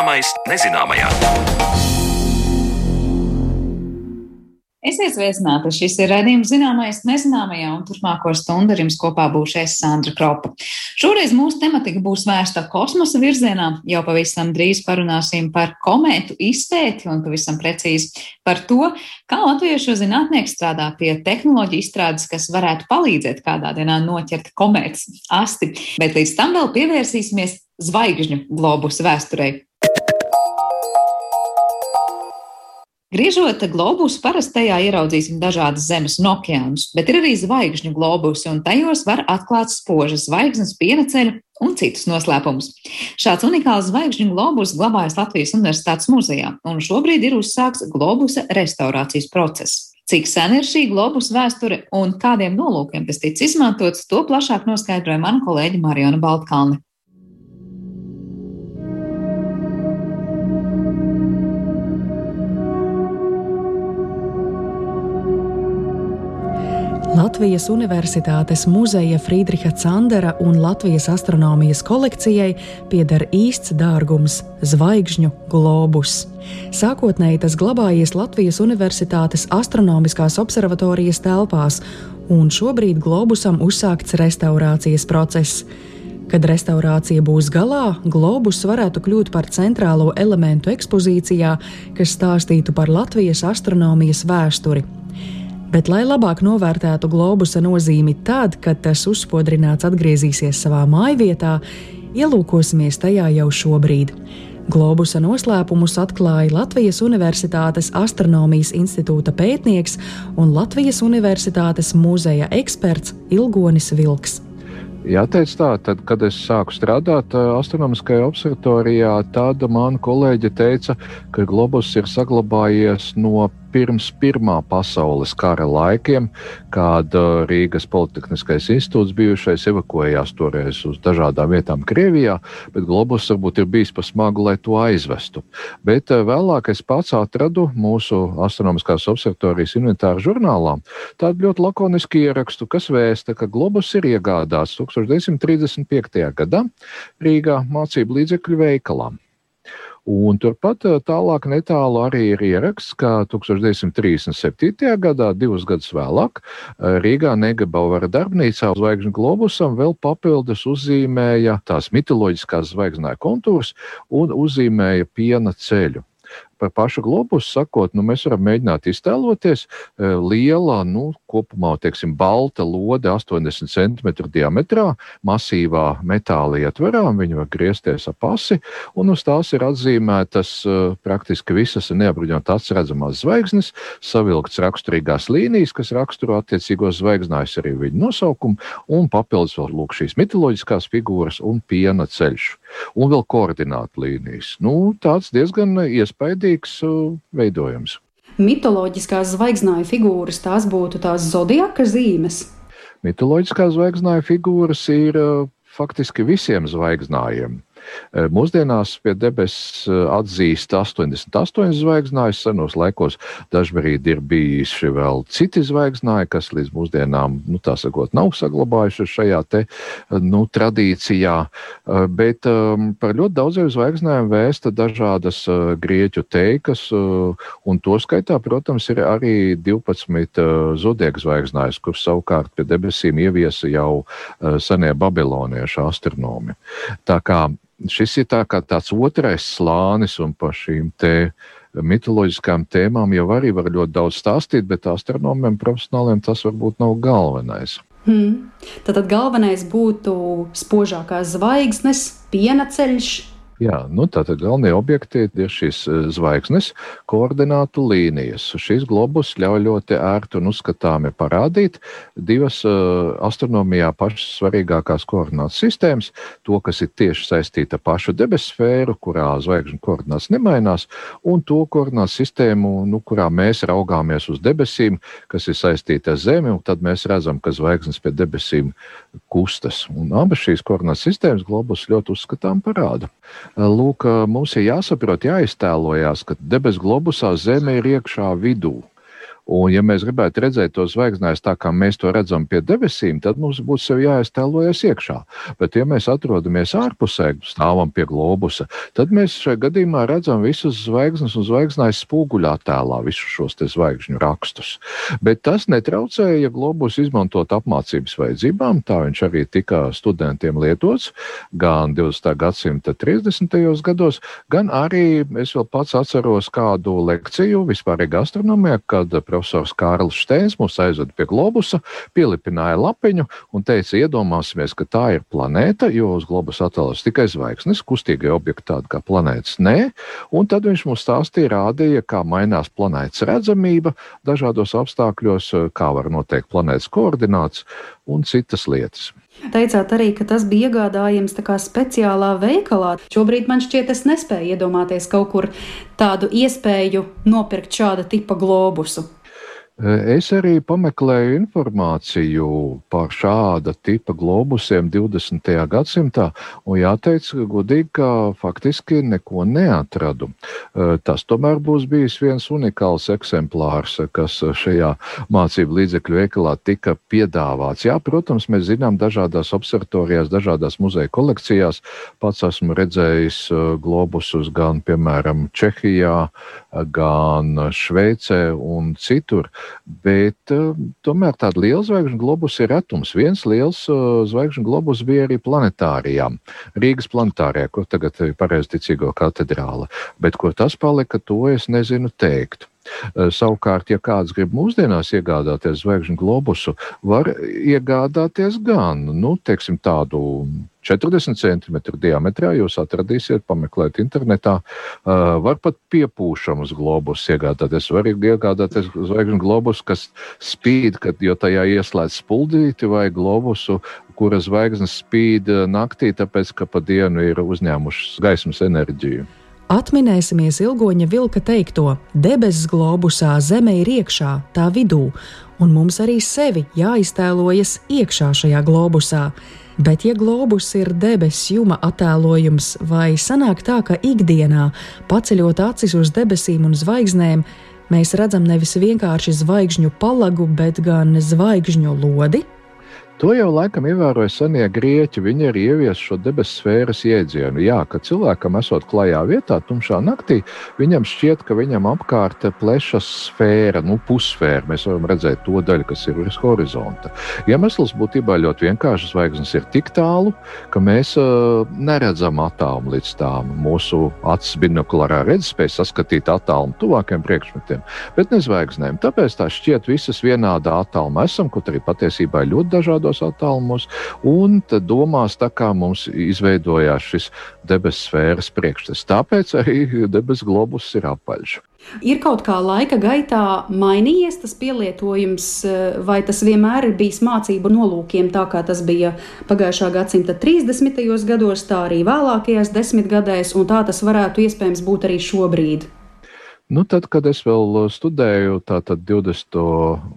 Zināmais nezināmajā. Esiet sveicināti! Šis ir redzējums zināmais nezināmajā un turpmāko stundu ar jums kopā būšu es Sandra Kropa. Šoreiz mūsu tematika būs vērsta kosmosa virzienā. Jau pavisam drīz parunāsim par komētu izpēti un pavisam precīzi par to, kā latviešu zinātnieki strādā pie tehnoloģiju izstrādes, kas varētu palīdzēt kādā dienā noķert komētas asti. Bet līdz tam vēl pievērsīsimies zvaigžņu globusu vēsturei. Griežot globusu, parasti tajā ieraudzīsim dažādas zemes un okeānus, bet ir arī zvaigžņu globusi, un tajos var atklāt spožas zvaigznes, piena ceļu un citus noslēpumus. Šāds unikāls zvaigžņu globus glabājas Latvijas Universitātes muzejā, un šobrīd ir uzsākts globusa restaurācijas process. Cik sen ir šī globus vēsture un kādiem nolūkiem tas tic izmantots, to plašāk noskaidroja mana kolēģe Mariona Baltkalne. Latvijas Universitātes muzeja Friedriha Candera un Latvijas astronomijas kolekcijai pieder īsts dārgums - zvaigžņu globus. Sākotnēji tas glabājies Latvijas Universitātes astronomiskās observatorijas telpās, un šobrīd globusam uzsākts restaurācijas process. Kad restaurācija būs galā, globus varētu kļūt par centrālo elementu ekspozīcijā, kas stāstītu par Latvijas astronomijas vēsturi Bet, lai labāk novērtētu globusa nozīmi tad, kad tas uzspodrināts atgriezīsies savā mājvietā, ielūkosimies tajā jau šobrīd. Globusa noslēpumus atklāja Latvijas Universitātes Astronomijas institūta pētnieks un Latvijas Universitātes muzeja eksperts Ilgonis Vilks. Jāteic tā, tad, kad es sāku strādāt eh, astronomiskajā observatorijā, tad mana kolēģe teica, ka globus ir saglabājies no pirms Pirmā pasaules kara laikiem, kad uh, Rīgas Politehniskais institūts bijušais evakuējās toreiz uz dažādām vietām Krievijā, bet globus varbūt ir bijis pa smagu, lai to aizvestu. Bet uh, vēlāk es pats atradu mūsu astronomiskās observatorijas inventāru žurnālā tādu ļoti lakonisku ierakstu, kas vēsta, ka globus ir iegādāts 1935. gadā Rīgā mācību līdzekļu veikalā. Un turpat eh, tālāk netālu arī ir ieraksts, ka 1937. gadā, divus gadus vēlāk, eh, Rīgā Negebauera darbnīcā zvaigžņu globusam vēl papildus uzzīmēja tās mitoloģiskās zvaigznāja kontūrus un uzzīmēja piena ceļu par pašu globusu sakot, nu, mēs varam mēģināt iztēloties e, liela, nu, kopumā, teiksim, balta lode 80 cm diametrā, masīvā metāla ietverā, viņa var griezties ap asi, un uz tās ir atzīmētas e, praktiski visas neapbruņot atsredzamās zvaigznes, savilkts raksturīgās līnijas, kas raksturo attiecīgos zvaigznājus arī viņu nosaukumu, un papildus vēl lūk šīs mitoloģiskās figūras un piena ceļš, un vēl koordinātu līnijas. Nu, tāds diezgan iespaidīgs uh, veidojums. Mitoloģiskās zvaigznāju figūras tās būtu tās zodiaka zīmes. Mitoloģiskās zvaigznāju figūras ir uh, faktiski visiem zvaigznājiem. Eh, mūsdienās pie debesis eh, atzīst 88 zvaigznājus. Senos laikos dažbrīd ir bijuši vēl citi zvaigznāji, kas līdz mūsdienām, nu, tā sakot, nav saglabājušies šajā te, eh, nu, tradīcijā. Bet um, par ļoti daudziem zvaigznājiem vēsta dažādas grieķu teikas, un to skaitā, protams, ir arī 12 uh, zodieka zvaigznājus, kurus savukārt pie debesīm ieviesa jau senie babiloniešu astronomi. Tā kā šis ir tā tāds otrais slānis, un par šīm te mitoloģiskām tēmām jau arī var ļoti daudz stāstīt, bet astronomiem profesionāliem tas varbūt nav galvenais. Hmm. Tad galvenais būtu spožākās zvaigznes, piena ceļš, Jā, nu, tātad galvenie objekti ir šīs e, zvaigznes koordinātu līnijas. Šīs globus ļauj ļoti ērti un uzskatāmi parādīt divas uh, astronomijā pašas svarīgākās koordinātu sistēmas. To, kas ir tieši saistīta ar pašu debesu sfēru, kurā zvaigžņu koordināts nemainās, un to koordinātu sistēmu, nu, kurā mēs raugāmies uz debesīm, kas ir saistīta ar Zemi, un tad mēs redzam, ka zvaigznes pie debesīm kustas. Un abas šīs koordinātu sistēmas globus ļoti uzskatām parāda. Lūk, mums ir jāsaprot, jāiztēlojās, ka debesu globusā Zeme ir iekšā vidū. Un, ja mēs gribētu redzēt to zvaigznājus tā, kā mēs to redzam pie debesīm, tad mums būtu jāiztēlojas iekšā. Bet, ja mēs atrodamies ārpusē, stāvam pie globusa, tad mēs šajā gadījumā redzam visus zvaigznes un zvaigznājas spoguļā tēlā, visus šos zvaigžņu rakstus. Bet tas netraucēja globus izmantot apmācības vajadzībām. Tā viņš arī tika studentiem lietots gan 20. gadsimta 30. gados, gan arī es vēl pats atceros kādu lekciju vispār gastronomijā, kad profesors Kārlis Steins mūs aizveda pie globusa, pielipināja lapiņu un teica, iedomāsimies, ka tā ir planēta, jo uz globusa attēlos tikai zvaigznes, kustīgie objekti tādi kā planētas nē, un tad viņš mums stāstīja, rādīja, kā mainās planētas redzamība dažādos apstākļos, kā var noteikt planētas koordināts un citas lietas. Teicāt arī, ka tas bija iegādājams speciālā veikalā. Šobrīd man šķiet, es nespēju iedomāties kaut kur tādu iespēju nopirkt šāda tipa globusu. Es arī pameklēju informāciju par šāda tipa globusiem 20. gadsimtā, un jāteic, godīgi, ka faktiski neko neatradu. Tas tomēr būs bijis viens unikāls eksemplārs, kas šajā mācību līdzekļu veikalā tika piedāvāts. Jā, protams, mēs zinām dažādās observatorijās, dažādās muzeja kolekcijās. Pats esmu redzējis globusus gan, piemēram, Čehijā, gan Šveicē un citur. Bet uh, tomēr tāda liela zvaigžņu globus ir retums. Viens liels uh, zvaigžņu globus bija arī planetārijā, Rīgas planetārijā, kur tagad ir pareizticīgo katedrāle. Bet kur tas palika, to es nezinu teikt. Uh, savukārt, ja kāds grib mūsdienās iegādāties zvaigžņu globusu, var iegādāties gan nu, teiksim, tādu 40 cm diametrā jūs atradīsiet, pameklēt internetā. Uh, var pat piepūšamus globus iegādāties. Var iegādāties zvaigžņu globus, kas spīd, kad, jo tajā ieslēdz spuldīti vai globusu, kura zvaigznes spīd naktī, tāpēc, ka pa dienu ir uzņēmušas gaismas enerģiju. Atminēsimies ilgoņa vilka teikto: debesis globusā zeme ir iekšā, tā vidū, un mums arī sevi jāiztēlojas iekšā šajā globusā. Bet, ja globus ir debesu juma attēlojums, vai sanāk tā, ka ikdienā, paceļot acis uz debesīm un zvaigznēm, mēs redzam nevis vienkārši zvaigžņu palagu, bet gan zvaigžņu lodi? To jau laikam ievēroja senie grieķi. Viņi arī ieviesa šo debesu sfēras jēdzienu. Jā, ka cilvēkam esot klajā vietā, tumšā naktī, viņam šķiet, ka viņam apkārt plešas sfēra, nu, pussfēra. Mēs varam redzēt to daļu, kas ir uz horizonta. Iemesls būtībā ļoti vienkāršs. Zvaigznes ir tik tālu, ka mēs uh, neredzam attālumu līdz tām. Mūsu acis binokulārā redzespēja saskatīt attālumu tuvākiem priekšmetiem, bet ne zvaigznēm. Tāpēc tā šķiet visas vienādā attālumā esam, kaut arī patiesībā ļoti dažādos dažādos attālumos, un tad domās, tā kā mums izveidojās šis debesu sfēras priekšstats. Tāpēc arī debesu globus ir apaļš. Ir kaut kā laika gaitā mainījies tas pielietojums, vai tas vienmēr ir bijis mācību nolūkiem, tā kā tas bija pagājušā gadsimta 30. gados, tā arī vēlākajās desmitgadēs, un tā tas varētu iespējams būt arī šobrīd. Nu, tad, kad es vēl uh, studēju, tātad 20.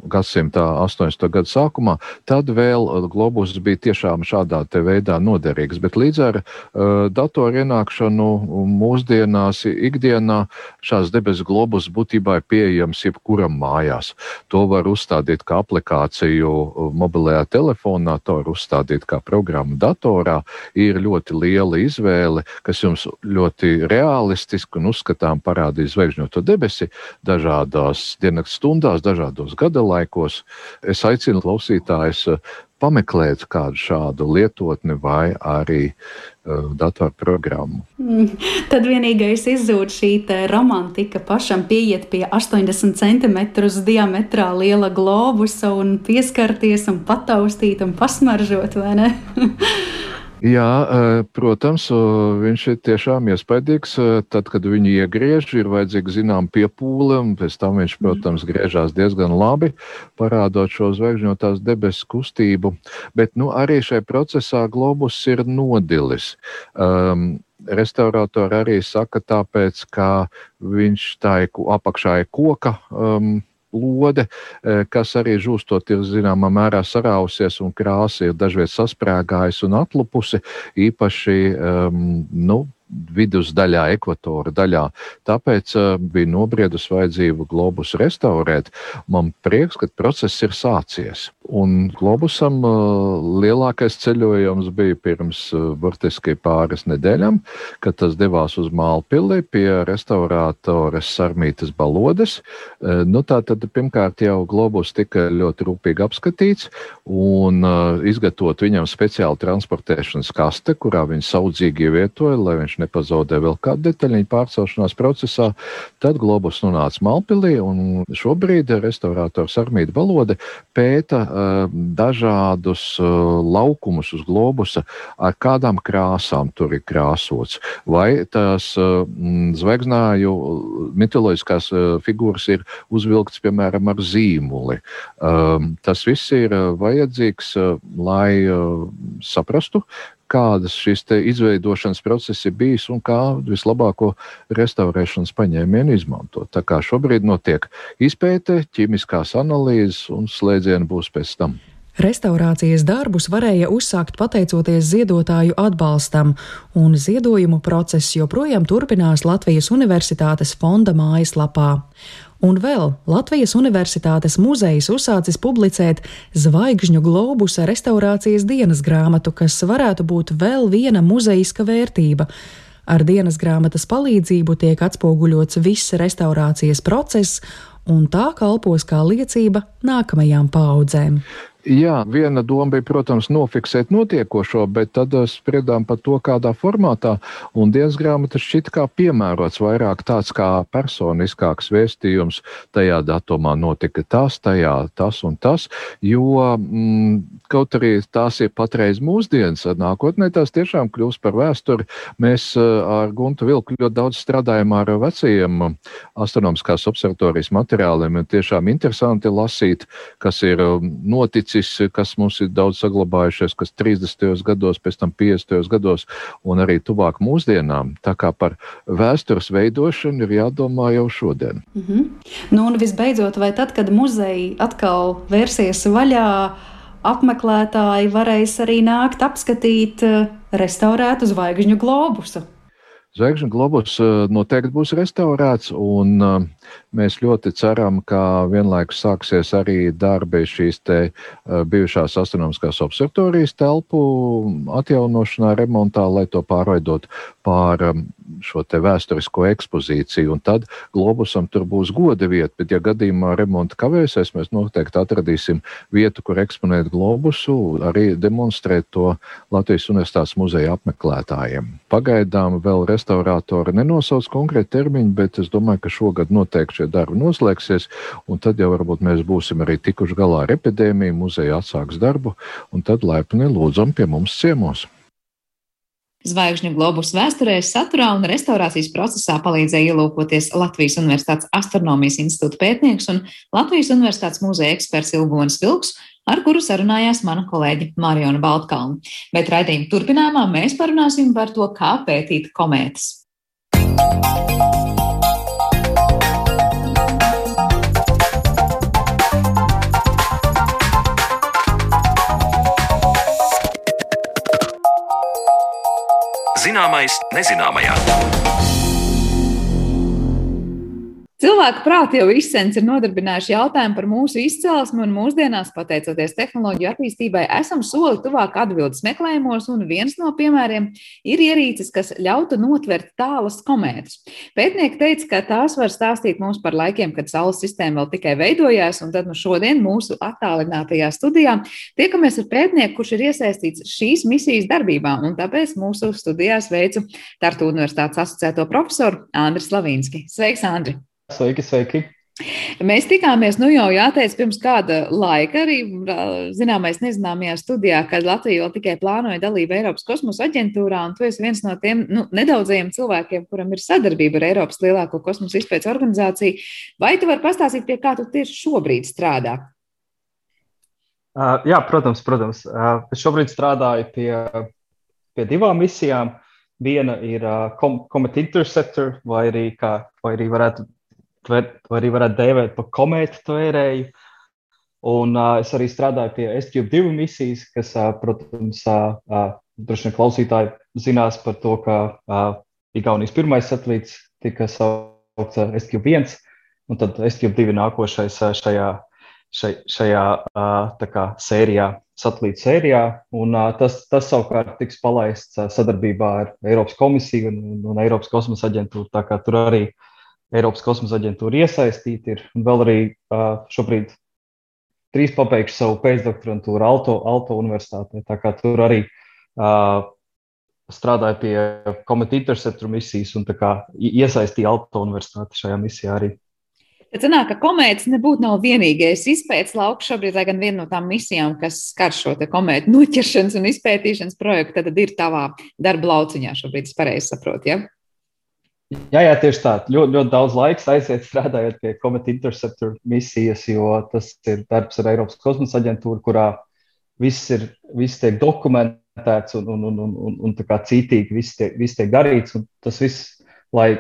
gadsimta 80. gada sākumā, tad vēl uh, globus bija tiešām šādā veidā noderīgs. Bet līdz ar uh, datoru ienākšanu mūsdienās, ikdienā, šās debesu globus būtībā ir pieejams jebkuram mājās. To var uzstādīt kā aplikāciju uh, mobilajā telefonā, to var uzstādīt kā programmu datorā. Ir ļoti liela izvēle, kas jums ļoti realistiski un uzskatām parādīs zvaigžņotu debesi dažādās dienas stundās, dažādos gada laikos. Es aicinu klausītājus eh, pameklēt kādu šādu lietotni vai arī uh, datorprogrammu. Mm, tad vienīgais izzūd šī romantika pašam pieiet pie 80 cm diametrā liela globusa un pieskarties un pataustīt un pasmaržot, vai ne? Jā, protams, viņš ir tiešām iespaidīgs. Tad, kad viņu iegriež, ir vajadzīga zinām piepūle, un pēc tam viņš, mm. protams, griežās diezgan labi, parādot šo zvaigžņotās debesu kustību. Bet nu, arī šai procesā globus ir nodilis. Um, Restauratori arī saka, tāpēc, ka viņš tā ir apakšā ir koka. Um, lode, eh, kas arī žūstot ir zināmā mērā sarausies un krāsa ir dažviet sasprāgājusi un atlupusi. Īpaši um, nu, vidusdaļā, ekvatora daļā. Tāpēc uh, bija nobriedusi vajadzība globus restaurēt. Man prieks, ka process ir sācies. Un globusam uh, lielākais ceļojums bija pirms uh, burtiski pāris nedēļām, kad tas devās uz Mālpili pie restaurātoras Sarmītas Balodes. Uh, nu, tā tad pirmkārt jau globus tika ļoti rūpīgi apskatīts un uh, izgatavot viņam speciāli transportēšanas kaste, kurā viņš saudzīgi ievietoja, lai viņš nepazaudē vēl kādu detaļiņu pārcelšanās procesā. Tad globus nonāca Malpilī, un šobrīd restaurātors Armīda Balode pēta uh, dažādus uh, laukumus uz globusa, ar kādām krāsām tur ir krāsots. Vai tās uh, zvaigznāju mitoloģiskās uh, figūras ir uzvilktas, piemēram, ar zīmuli. Um, tas viss ir vajadzīgs, uh, lai uh, saprastu, kādas šīs izveidošanas procesi ir bijis un kā vislabāko restaurēšanas paņēmienu izmantot. Tā kā šobrīd notiek izpēte, ķīmiskās analīzes un slēdzieni būs pēc tam. Restaurācijas darbus varēja uzsākt pateicoties ziedotāju atbalstam, un ziedojumu process joprojām turpinās Latvijas Universitātes fonda mājaslapā. Un vēl Latvijas Universitātes muzejs uzsācis publicēt zvaigžņu globusa restaurācijas dienas grāmatu, kas varētu būt vēl viena muzejiska vērtība. Ar dienas grāmatas palīdzību tiek atspoguļots viss restaurācijas process, un tā kalpos kā liecība nākamajām paudzēm. Jā, viena doma bija, protams, nofiksēt notiekošo, bet tad uh, spriedām par to, kādā formātā. Un dienas grāmata šķita kā piemērots vairāk tāds kā personiskāks vēstījums. Tajā datumā notika tas, tajā tas un tas. Jo mm, kaut arī tās ir patreiz mūsdienas, nākotnē tās tiešām kļūs par vēsturi. Mēs uh, ar Guntu Vilku ļoti daudz strādājam ar vecajiem astronomiskās observatorijas materiāliem. Ir tiešām interesanti lasīt, kas ir um, noticis noticis, kas mums ir daudz saglabājušies, kas 30. gados, pēc tam 50. gados un arī tuvāk mūsdienām. Tā kā par vēstures veidošanu ir jādomā jau šodien. Mm -hmm. Nu, un visbeidzot, vai tad, kad muzeji atkal vērsies vaļā, apmeklētāji varēs arī nākt apskatīt eh, restaurētu zvaigžņu globusu? Zvaigžņu globus eh, noteikti būs restaurēts, un uh, Mēs ļoti ceram, ka vienlaikus sāksies arī darbi šīs te uh, bijušās astronomiskās observatorijas telpu atjaunošanā, remontā, lai to pārveidot pār um, šo te vēsturisko ekspozīciju. Un tad globusam tur būs goda vieta, bet ja gadījumā remonta kavēsies, mēs noteikti atradīsim vietu, kur eksponēt globusu, arī demonstrēt to Latvijas Universitātes muzeja apmeklētājiem. Pagaidām vēl restaurātori nenosauc konkrēti termiņu, bet es domāju, ka šogad noteikti noteikti šie darbi noslēgsies, un tad jau varbūt mēs būsim arī tikuši galā ar epidēmiju, muzeja atsāks darbu, un tad laipni lūdzam pie mums ciemos. Zvaigžņu globus vēsturē, saturā un restaurācijas procesā palīdzēja ielūkoties Latvijas Universitātes astronomijas institūta pētnieks un Latvijas Universitātes muzeja eksperts Ilgonis Vilks, ar kuru sarunājās mana kolēģe Mariona Baltkalna. Bet raidījuma turpinājumā mēs parunāsim par to, kā pētīt komētas. Zināmais nezināmajā. Cilvēku prāti jau izsens ir nodarbinājuši jautājumu par mūsu izcelsmi, un mūsdienās, pateicoties tehnoloģiju attīstībai, esam soli tuvāk atbildes meklējumos, un viens no piemēriem ir ierīces, kas ļautu notvert tālas komētas. Pētnieki teica, ka tās var stāstīt mums par laikiem, kad Saules sistēma vēl tikai veidojās, un tad nu šodien mūsu attālinātajā studijā tiekamies ar pētnieku, kurš ir iesaistīts šīs misijas darbībā, un tāpēc mūsu studijās veicu Tartu Universitātes asociēto profesoru Andris Lavīnski. Sveiks, Andri! Sveiki, sveiki! Mēs tikāmies, nu jau jāteic, pirms kāda laika arī zināmais nezināmajā studijā, kad Latvija vēl tikai plānoja dalību Eiropas kosmosa aģentūrā, un tu esi viens no tiem nu, nedaudzajiem cilvēkiem, kuram ir sadarbība ar Eiropas lielāko kosmosa izpētes organizāciju. Vai tu vari pastāstīt, pie kā tu tieši šobrīd strādā? Uh, jā, protams, protams. Uh, es šobrīd strādāju pie, pie divām misijām. Viena ir uh, Comet Interceptor, vai arī, kā, vai arī varētu vai arī varētu dēvēt par komētu tvērēju. Un uh, es arī strādāju pie SQ2 misijas, kas, uh, protams, uh, uh, droši vien klausītāji zinās par to, ka uh, Igaunijas pirmais satelīts tika saukts SQ1, un tad SQ2 nākošais šajā, šai, šajā kā, sērijā, satelīta sērijā. Un, tas, tas savukārt tiks palaists sadarbībā ar Eiropas komisiju un, un Eiropas kosmosa aģentūru. Tur arī Eiropas kosmosa aģentūra iesaistīta ir. Un vēl arī šobrīd trīs pabeigšu savu pēcdoktorantūru Alto, Alto universitātē. Tā kā tur arī uh, strādāju pie Comet Interceptor misijas un iesaistīju Alto universitāti šajā misijā arī. Tad sanāk, ka komētas nebūtu nav vienīgais izpētes lauks šobrīd, lai gan viena no tām misijām, kas skar šo komētu noķeršanas un izpētīšanas projektu, tad ir tavā darba lauciņā šobrīd, es pareizi saprotu, ja? Jā, jā, tieši tā. Ļoti, ļoti daudz laiks aiziet strādājot pie Comet Interceptor misijas, jo tas ir darbs ar Eiropas kosmosa aģentūru, kurā viss, ir, viss tiek dokumentēts un, un, un, un, un, un tā kā cītīgi viss tiek, viss tiek darīts. Tas viss, lai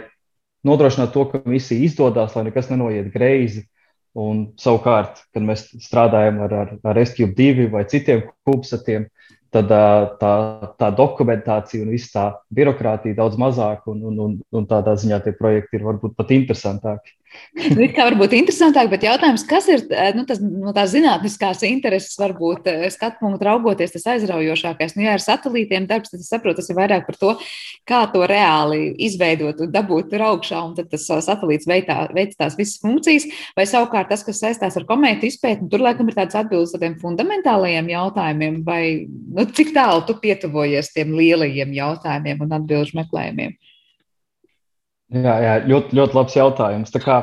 nodrošinātu to, ka misija izdodas, lai nekas nenoiet greizi. Un savukārt, kad mēs strādājam ar, ar, ar SQ2 vai citiem kubsatiem, tad tā, tā dokumentācija un viss tā birokrātija daudz mazāk, un, un, un, un tādā ziņā tie projekti ir varbūt pat interesantāki. Nu, kā varbūt interesantāk, bet jautājums, kas ir nu, tas, no tās zinātniskās intereses, varbūt skatu punktu raugoties, tas aizraujošākais. Nu, ja ar satelītiem darbs, tad es saprotu, tas ir vairāk par to, kā to reāli izveidot un dabūt tur augšā, un tad tas satelīts veic tās visas funkcijas, vai savukārt tas, kas saistās ar komētu izpēti, tur laikam ir tāds atbildes tādiem fundamentālajiem jautājumiem, vai nu, cik tālu tu pietuvojies tiem lielajiem jautājumiem un atbilžu meklējumiem. Jā, jā ļoti, ļoti labs jautājums. Tā kā,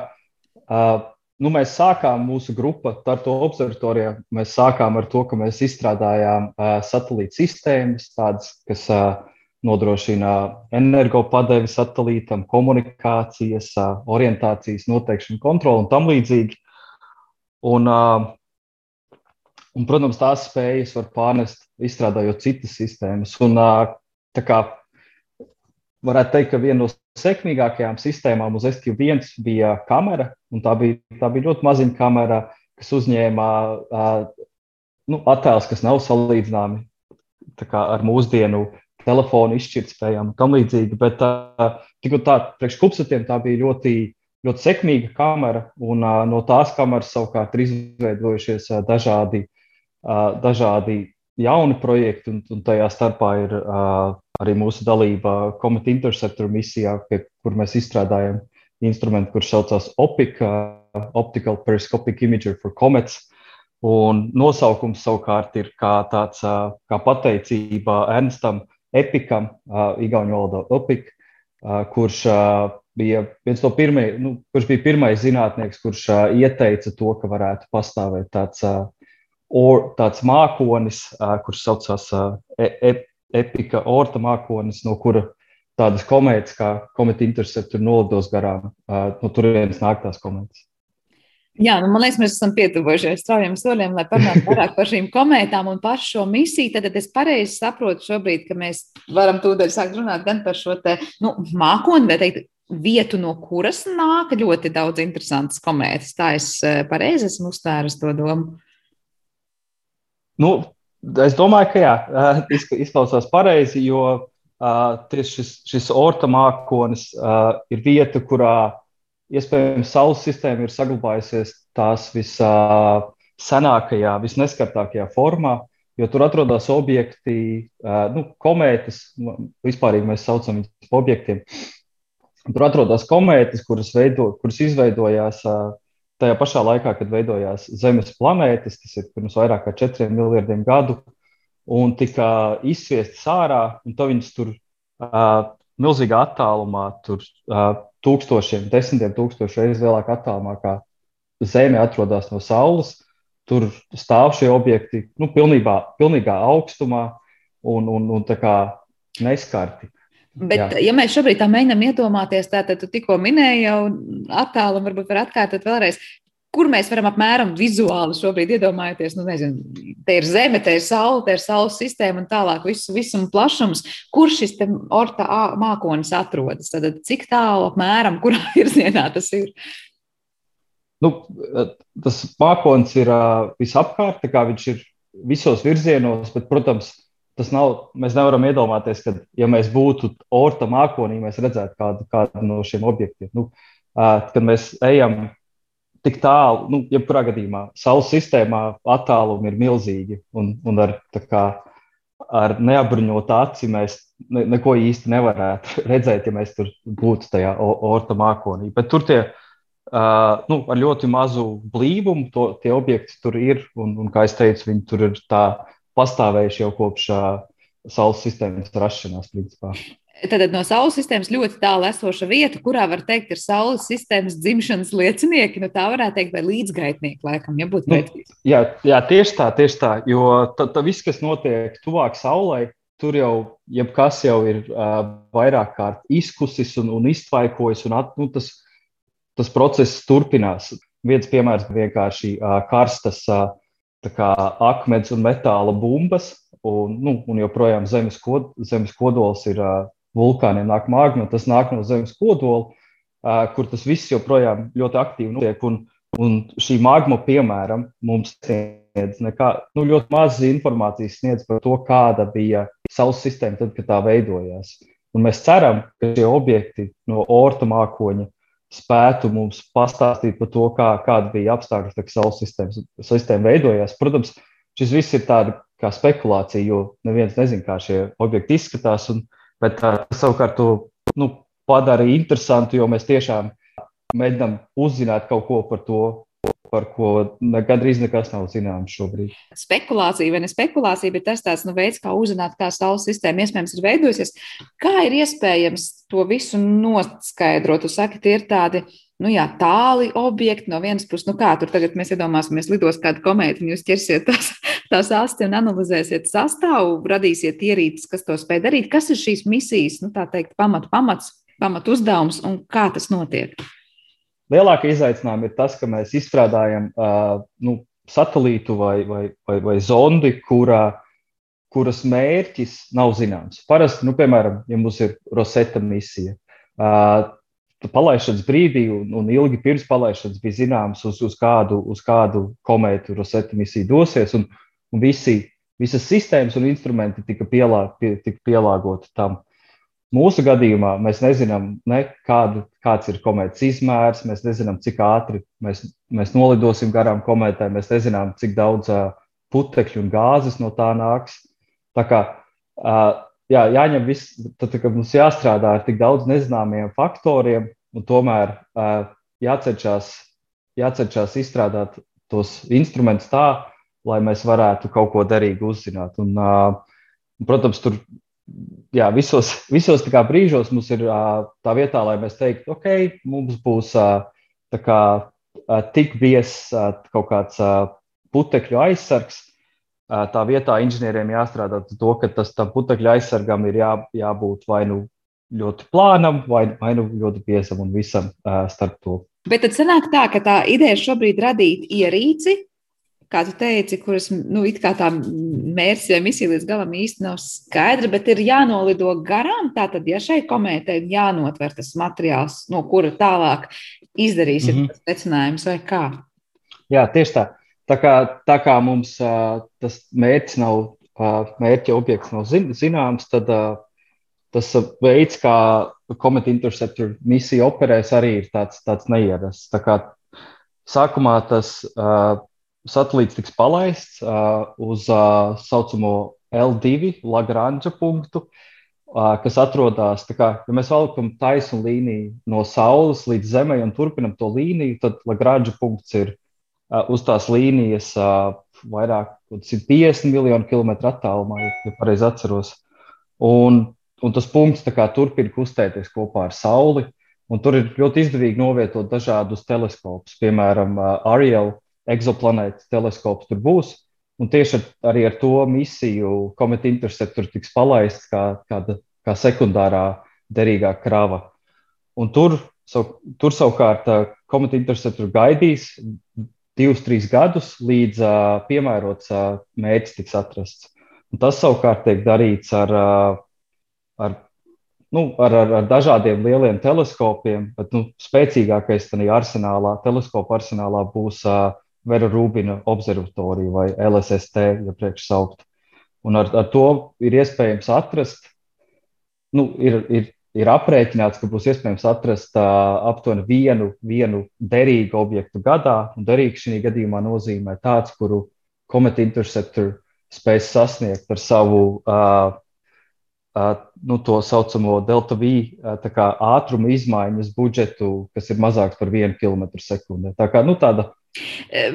uh, nu, mēs sākām mūsu grupu ar to observatorijā. Mēs sākām ar to, ka mēs izstrādājām uh, satelīta sistēmas, tādas, kas uh, nodrošina energopadevi satelītam, komunikācijas, uh, orientācijas noteikšanu, kontroli un tam līdzīgi. Un, uh, un, protams, tās spējas var pārnest, izstrādājot citas sistēmas. Un, uh, tā kā varētu teikt, ka viena no sekmīgākajām sistēmām uz SQ1 bija kamera, un tā bija, tā bija ļoti maziņa kamera, kas uzņēma nu, attēlus, kas nav salīdzināmi ar mūsdienu telefonu izšķirtspējām un tam līdzīgi. Bet tik un tā, priekš kupsatiem tā bija ļoti, ļoti sekmīga kamera, un no tās kameras savukārt ir izveidojušies dažādi, dažādi jauni projekti, un, un tajā starpā ir arī mūsu dalība Comet Interceptor misijā, pie, kur mēs izstrādājam instrumentu, kurš saucās OPIC, uh, Optical Periscopic Imager for Comets. Un nosaukums savukārt ir kā tāds uh, kā pateicība Ernstam Epikam, uh, Igaunijas valodā OPIC, kurš bija viens no pirmajiem, nu, kurš bija pirmais zinātnieks, kurš ieteica to, ka varētu pastāvēt tāds, or, tāds mākonis, kurš saucās uh, e epika orta mākonis, no kura tādas komētas kā komēta interceptor nolidos garām. No turienes nāk tās komētas. Jā, nu, man liekas, mēs esam pietuvojušies straujiem soļiem, lai parunātu vairāk par šīm komētām un par šo misiju. Tad es pareizi saprotu šobrīd, ka mēs varam tūdaļ sākt runāt gan par šo te, nu, mākoni, bet teikt, vietu, no kuras nāk ļoti daudz interesantas komētas. Tā es pareizi esmu uztvērusi to domu. Nu, Es domāju, ka jā, izklausās pareizi, jo uh, tieši šis, šis orta mākonis uh, ir vieta, kurā iespējams Saules sistēma ir saglabājusies tās vissenākajā, uh, visneskartākajā formā, jo tur atrodas objekti, nu, komētas, vispār mēs saucam viņus par objektiem. Tur atrodas komētas, kuras, veido, kuras izveidojās uh, tajā pašā laikā, kad veidojās Zemes planētas, tas ir pirms vairāk kā četriem miljardiem gadu, un tika izsviestas ārā, un to viņas tur uh, milzīgā attālumā, tur uh, tūkstošiem, desmitiem tūkstošu reizes lielākā attālumā, kā Zeme atrodas no Saules. Tur stāv šie objekti nu, pilnībā, pilnīgā augstumā un, un, un neskarti. Bet, Jā. ja mēs šobrīd tā mēģinām iedomāties, tad tu tikko minēji jau attēlu, varbūt var atkārtot vēlreiz. Kur mēs varam apmēram vizuāli šobrīd iedomāties, nu, nezinu, te ir zeme, te ir saule, te ir saules sistēma un tālāk visu, visum plašums. Kur šis orta mākonis atrodas? Tad cik tālu apmēram, kurā virzienā tas ir? Nu, tas mākonis ir uh, visapkārt, tā kā viņš ir visos virzienos, bet, protams, tas nav, mēs nevaram iedomāties, ka, ja mēs būtu orta mākonī, mēs redzētu kādu, kādu no šiem objektiem. Nu, kad mēs ejam tik tālu, nu, jebkurā gadījumā, Saules sistēmā attālumi ir milzīgi. Un, un ar, kā, ar neapbruņotu aci mēs ne, neko īsti nevarētu redzēt, ja mēs tur būtu tajā orta mākonī. Bet tur tie uh, nu, ar ļoti mazu blīvumu to, tie objekti tur ir. Un, un kā jau teicu, viņi tur ir tā pastāvējuši jau kopš Saules sistēmas rašanās. Principā. Tātad no Saules sistēmas ļoti tālu esoša vieta, kurā var teikt, ir Saules sistēmas dzimšanas liecinieki. Nu, tā varētu teikt, vai līdzgaitnieki, laikam, ja būtu nu, jā, jā, tieši tā, tieši tā. Jo tā viss, kas notiek tuvāk Saulei, tur jau jebkas jau ir uh, vairāk kārt izkusis un, un iztvaikojis, un at, nu, tas, tas process turpinās. Viens piemērs vienkārši uh, karstas uh, akmens un metāla bumbas, un, nu, un joprojām zemes, kod, zemes kodols ir vulkāniem nāk magma, tas nāk no zemes kodola, kur tas viss joprojām ļoti aktīvi notiek. Un, un šī magma, piemēram, mums sniedz nekā, nu, ļoti maz informācijas sniedz par to, kāda bija Saules sistēma tad, kad tā veidojās. Un mēs ceram, ka šie objekti no orta mākoņa spētu mums pastāstīt par to, kā, kāda bija apstākļi, kad Saules sistēma veidojās. Protams, šis viss ir tāds kā spekulācija, jo neviens nezina, kā šie objekti izskatās. Un, Bet tas savukārt to nu, padara interesantu, jo mēs tiešām mēģinām uzzināt kaut ko par to, par ko gandrīz nekas nav zināms šobrīd. Spekulācija vai ne spekulācija, bet tas tāds nu, veids, kā uzzināt, kā Saules sistēma iespējams ir veidojusies. Kā ir iespējams to visu noskaidrot? Jūs sakat, tie ir tādi nu, jā, tāli objekti no vienas puses. Nu, kā tur tagad mēs iedomāsimies, lidos kādu komētu, un jūs ķersiet tās tās asti un analizēsiet sastāvu, radīsiet ierīces, kas to spēj darīt. Kas ir šīs misijas, nu, tā teikt, pamat, pamats, pamat uzdevums un kā tas notiek? Lielākā izaicinājuma ir tas, ka mēs izstrādājam uh, nu, satelītu vai, vai, vai, vai zondi, kurā, kuras mērķis nav zināms. Parasti, nu, piemēram, ja mums ir Rosetta misija, uh, palaišanas brīdī un, un ilgi pirms palaišanas bija zināms, uz, uz, kādu, uz kādu komētu Rosetta misija dosies. Un, un visi, visas sistēmas un instrumenti tika, pielā, pie, tika pielāgoti tam. Mūsu gadījumā mēs nezinām, ne, kādu, kāds ir komētas izmērs, mēs nezinām, cik ātri mēs, mēs nolidosim garām komētai, mēs nezinām, cik daudz uh, putekļu un gāzes no tā nāks. Tā kā uh, jā, jāņem viss, tad, mums jāstrādā ar tik daudz nezināmiem faktoriem, un tomēr uh, jācenšas, jācenšas izstrādāt tos instrumentus tā, lai mēs varētu kaut ko derīgi uzzināt. Un, protams, tur jā, visos, visos brīžos mums ir tā vietā, lai mēs teiktu, ok, mums būs kā, tik biezs kaut kāds putekļu aizsargs. Tā vietā inženieriem jāstrādā to, ka tas putekļu aizsargam ir jā, jābūt vai nu ļoti plānam, vai, vai nu ļoti biezam un visam starp to. Bet tad sanāk tā, ka tā ideja šobrīd radīt ierīci, kā tu teici, kuras nu, tā mērķis vai misija līdz galam īsti nav skaidra, bet ir jānolido garām. Tātad, ja šai komētai jānotver tas materiāls, no kura tālāk izdarīsim mm -hmm. secinājums vai kā? Jā, tieši tā. Tā kā, tā kā mums uh, tas mērķis nav, uh, mērķa objekts nav zin, zināms, tad uh, tas veids, kā Comet Interceptor misija operēs, arī ir tāds, tāds neierasts. Tā kā sākumā tas uh, satelīts tiks palaists uh, uz tā uh, saucamo L2 Lagrange punktu, uh, kas atrodas. Kā, ja mēs valkam taisnu līniju no Saules līdz Zemei un turpinam to līniju, tad Lagrange punkts ir uh, uz tās līnijas uh, vairāk kā 150 miljonu kilometru attālumā, ja pareizi atceros. Un, un tas punkts kā, turpina kustēties kopā ar Sauli. Un tur ir ļoti izdevīgi novietot dažādus teleskopus, piemēram, uh, Ariel egzoplanētas teleskops tur būs. Un tieši ar, arī ar to misiju Comet Interceptor tiks palaists kā, kā, kā sekundārā derīgā krava. Un tur, sav, tur savukārt Comet Interceptor gaidīs divus, trīs gadus, līdz uh, piemērots uh, mērķis tiks atrasts. Un tas savukārt tiek darīts ar, uh, ar, nu, ar, ar, ar dažādiem lieliem teleskopiem, bet nu, spēcīgākais tajā arsenālā, teleskopu arsenālā būs uh, Vera Rūbina observatoriju vai LSST, ja priekš saukt. Un ar, ar to ir iespējams atrast, nu, ir, ir, ir aprēķināts, ka būs iespējams atrast uh, aptuveni vienu, vienu derīgu objektu gadā. Un derīgs šī gadījumā nozīmē tāds, kuru Comet Interceptor spēs sasniegt ar savu uh, uh, nu, to saucamo delta V ātruma izmaiņas budžetu, kas ir mazāks par vienu kilometru sekundē. Tā kā nu, tāda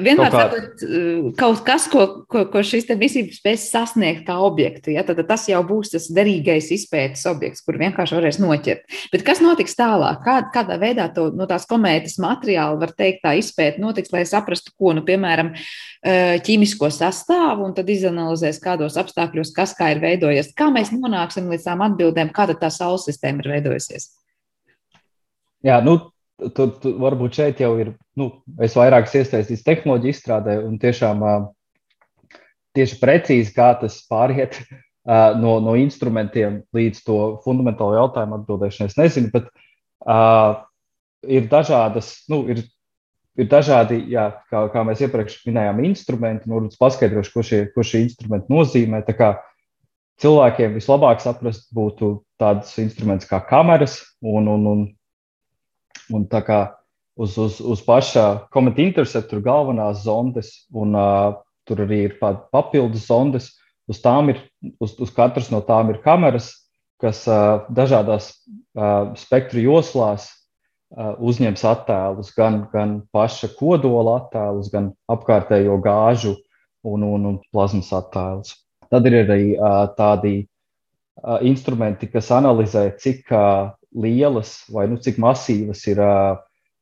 vienmēr kaut, sakot, eh, kaut kas, ko, ko, ko šis misija spēs sasniegt kā objektu, ja, tad tas jau būs tas derīgais izpētes objekts, kur vienkārši varēs noķert. Bet kas notiks tālāk? Kā, kādā veidā to, no tās komētas materiāla var teikt, tā izpēta notiks, lai saprastu, ko, nu, piemēram, eh, ķīmisko sastāvu, un tad izanalizēs, kādos apstākļos kas kā ir veidojies. Kā mēs nonāksim līdz tām atbildēm, kāda tā saules sistēma ir veidojusies? Jā, nu, tu, varbūt šeit jau ir, nu, es vairāk iesaistīts tehnoloģiju izstrādē un tiešām tieši precīzi, kā tas pāriet no, no instrumentiem līdz to fundamentālo jautājumu atbildēšanai. Es nezinu, bet uh, ir dažādas, nu, ir, ir dažādi, jā, kā, kā mēs iepriekš minējām, instrumenti. Nu, paskaidrošu, ko šie, ko šie instrumenti nozīmē. Cilvēkiem vislabāk saprast būtu tāds instruments kā kameras un, un, un Un tā kā uz, uz, uz pašā kometa interceptora galvenās zondes, un uh, tur arī ir papildus zondes, uz, ir, uz, uz katras no tām ir kameras, kas uh, dažādās uh, spektru joslās uh, uzņems attēlus, gan, gan paša kodola attēlus, gan apkārtējo gāžu un, un, un plazmas attēlus. Tad ir arī uh, tādi uh, instrumenti, kas analizē, cik uh, lielas vai nu, cik masīvas ir uh,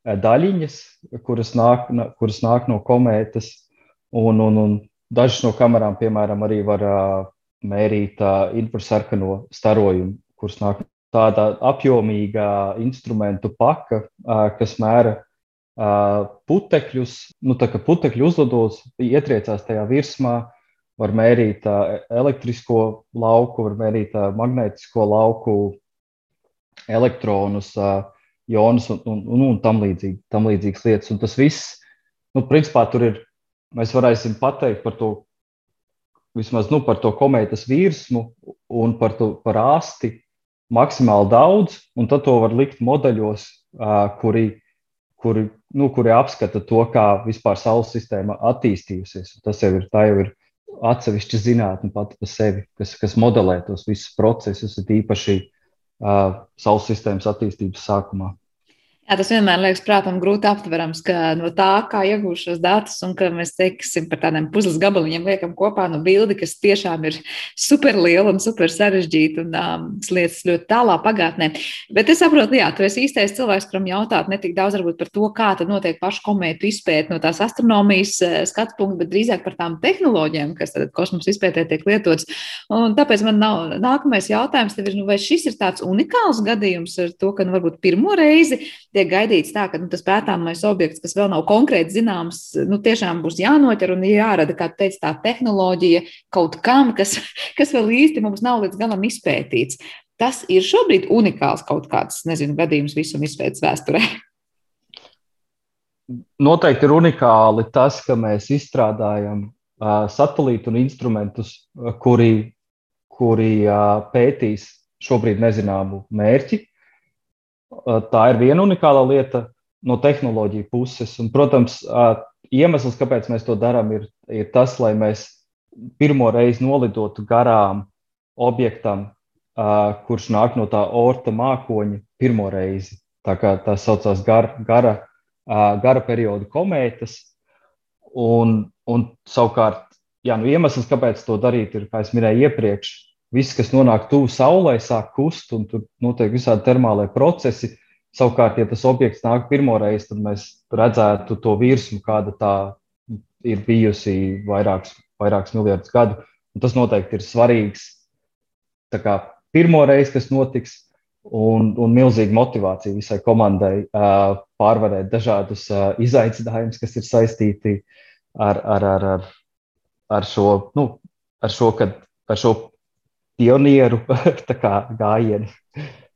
daļiņas, kuras nāk, kuras nāk no komētas. Un, un, un dažas no kamerām, piemēram, arī var uh, mērīt uh, infrasarkano starojumu, kurš nāk tāda apjomīga instrumentu paka, uh, kas mēra uh, putekļus. Nu, tā kā putekļi uzlidos, ietriecās tajā virsmā, var mērīt uh, elektrisko lauku, var mērīt uh, magnētisko lauku, elektronus, jonus un, un, un, un tam, līdzīgi, tam līdzīgas lietas. Un tas viss, nu, principā, tur ir, mēs varēsim pateikt par to, vismaz nu, par to komētas virsmu un par, to, par āsti maksimāli daudz, un tad to var likt modeļos, kuri, kuri, nu, kuri apskata to, kā vispār Saules sistēma attīstījusies. Tas jau ir, jau ir atsevišķa zinātne pati par sevi, kas, kas modelē tos visus procesus, īpaši uh, Saules sistēmas attīstības sākumā. Jā, tas vienmēr liekas, prātam, grūti aptverams, ka no tā, kā iegūst šos datus, un ka mēs teiksim par tādiem puzles gabaliņiem, liekam kopā no bildi, kas tiešām ir super liela un super sarežģīta un um, lietas ļoti tālā pagātnē. Bet es saprotu, jā, tu esi īstais cilvēks, kuram jautāt ne tik daudz varbūt par to, kā tad notiek pašu komētu izpēta no tās astronomijas skatu punkta, bet drīzāk par tām tehnoloģijām, kas tad kosmosa izpētē tiek lietotas. Un tāpēc man nav, nākamais jautājums tev ir, nu, vai šis ir tāds unikāls gadījums ar to, ka nu, varbūt pirmo reizi tiek gaidīts tā, ka nu, tas pētāmais objekts, kas vēl nav konkrēti zināms, nu, tiešām būs jānoķer un jārada, kā teica, tā tehnoloģija kaut kam, kas, kas vēl īsti mums nav līdz galam izpētīts. Tas ir šobrīd unikāls kaut kāds, nezinu, gadījums visam izpētes vēsturē. Noteikti ir unikāli tas, ka mēs izstrādājam uh, satelītu un instrumentus, uh, kuri, kuri uh, pētīs šobrīd nezināmu mērķi, tā ir viena unikāla lieta no tehnoloģiju puses. Un, protams, iemesls, kāpēc mēs to darām, ir, ir tas, lai mēs pirmo reizi nolidotu garām objektam, kurš nāk no tā orta mākoņa pirmo reizi. Tā kā tā saucās gar, gara, gara perioda komētas. Un, un savukārt, jā, nu, iemesls, kāpēc to darīt, ir, kā jau minēju iepriekš, viss, kas nonāk tuvu saulē, sāk kust, un tur notiek visādi termālie procesi. Savukārt, ja tas objekts nāk pirmo reizi, tad mēs redzētu to virsmu, kāda tā ir bijusi vairākus, vairākus miljardus gadu. Un tas noteikti ir svarīgs. Tā kā pirmo reizi tas notiks, un, un milzīga motivācija visai komandai uh, pārvarēt dažādus uh, izaicinājumus, kas ir saistīti ar, ar, ar, ar, ar šo, nu, ar šo, kad, ar šo pionieru gājieni.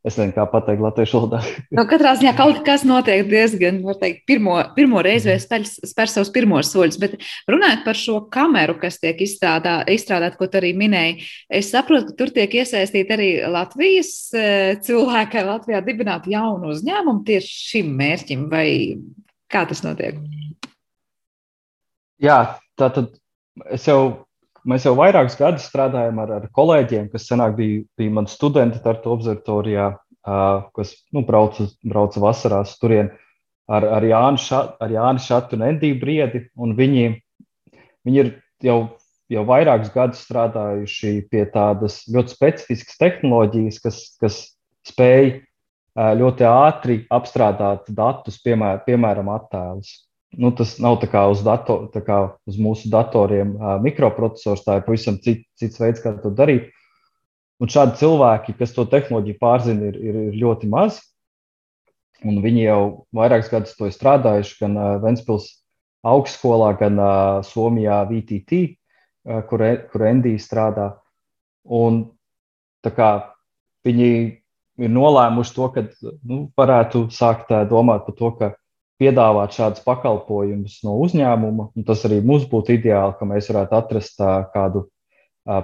Es nezinu, kā pateikt latviešu valodā. nu, katrā ziņā kaut kas notiek diezgan, var teikt, pirmo, pirmo reizi vai spēr, spēr savus pirmos soļus. Bet runājot par šo kameru, kas tiek izstrādā, izstrādāt, ko tu arī minēji, es saprotu, ka tur tiek iesaistīti arī Latvijas e, cilvēki, Latvijā dibināti jaunu uzņēmumu tieši šim mērķim, vai kā tas notiek? Jā, tā tad es jau Mēs jau vairākus gadus strādājam ar, ar kolēģiem, kas senāk bija, bija mani studenti Tartu observatorijā, uh, kas nu, brauca, brauca vasarās turien ar, ar, Jānu Šat, ar Jānu Šatu un Endiju Briedi. Un viņi, viņi ir jau, jau vairākus gadus strādājuši pie tādas ļoti specifiskas tehnoloģijas, kas, kas spēj ļoti ātri apstrādāt datus, piemēr, piemēram, attēlus nu, tas nav tā kā uz, dator, tā kā uz mūsu datoriem mikroprocessors, tā ir pavisam cit, cits veids, kā to darīt. Un šādi cilvēki, kas to tehnoloģiju pārzina, ir, ir, ir ļoti maz. Un viņi jau vairākus gadus to ir strādājuši gan Ventspils augstskolā, gan Somijā VTT, kur, kur Endija strādā. Un kā viņi ir nolēmuši to, ka nu, varētu sākt domāt par to, ka piedāvāt šādus pakalpojumus no uzņēmuma. Tas arī mums būtu ideāli, ka mēs varētu atrast kādu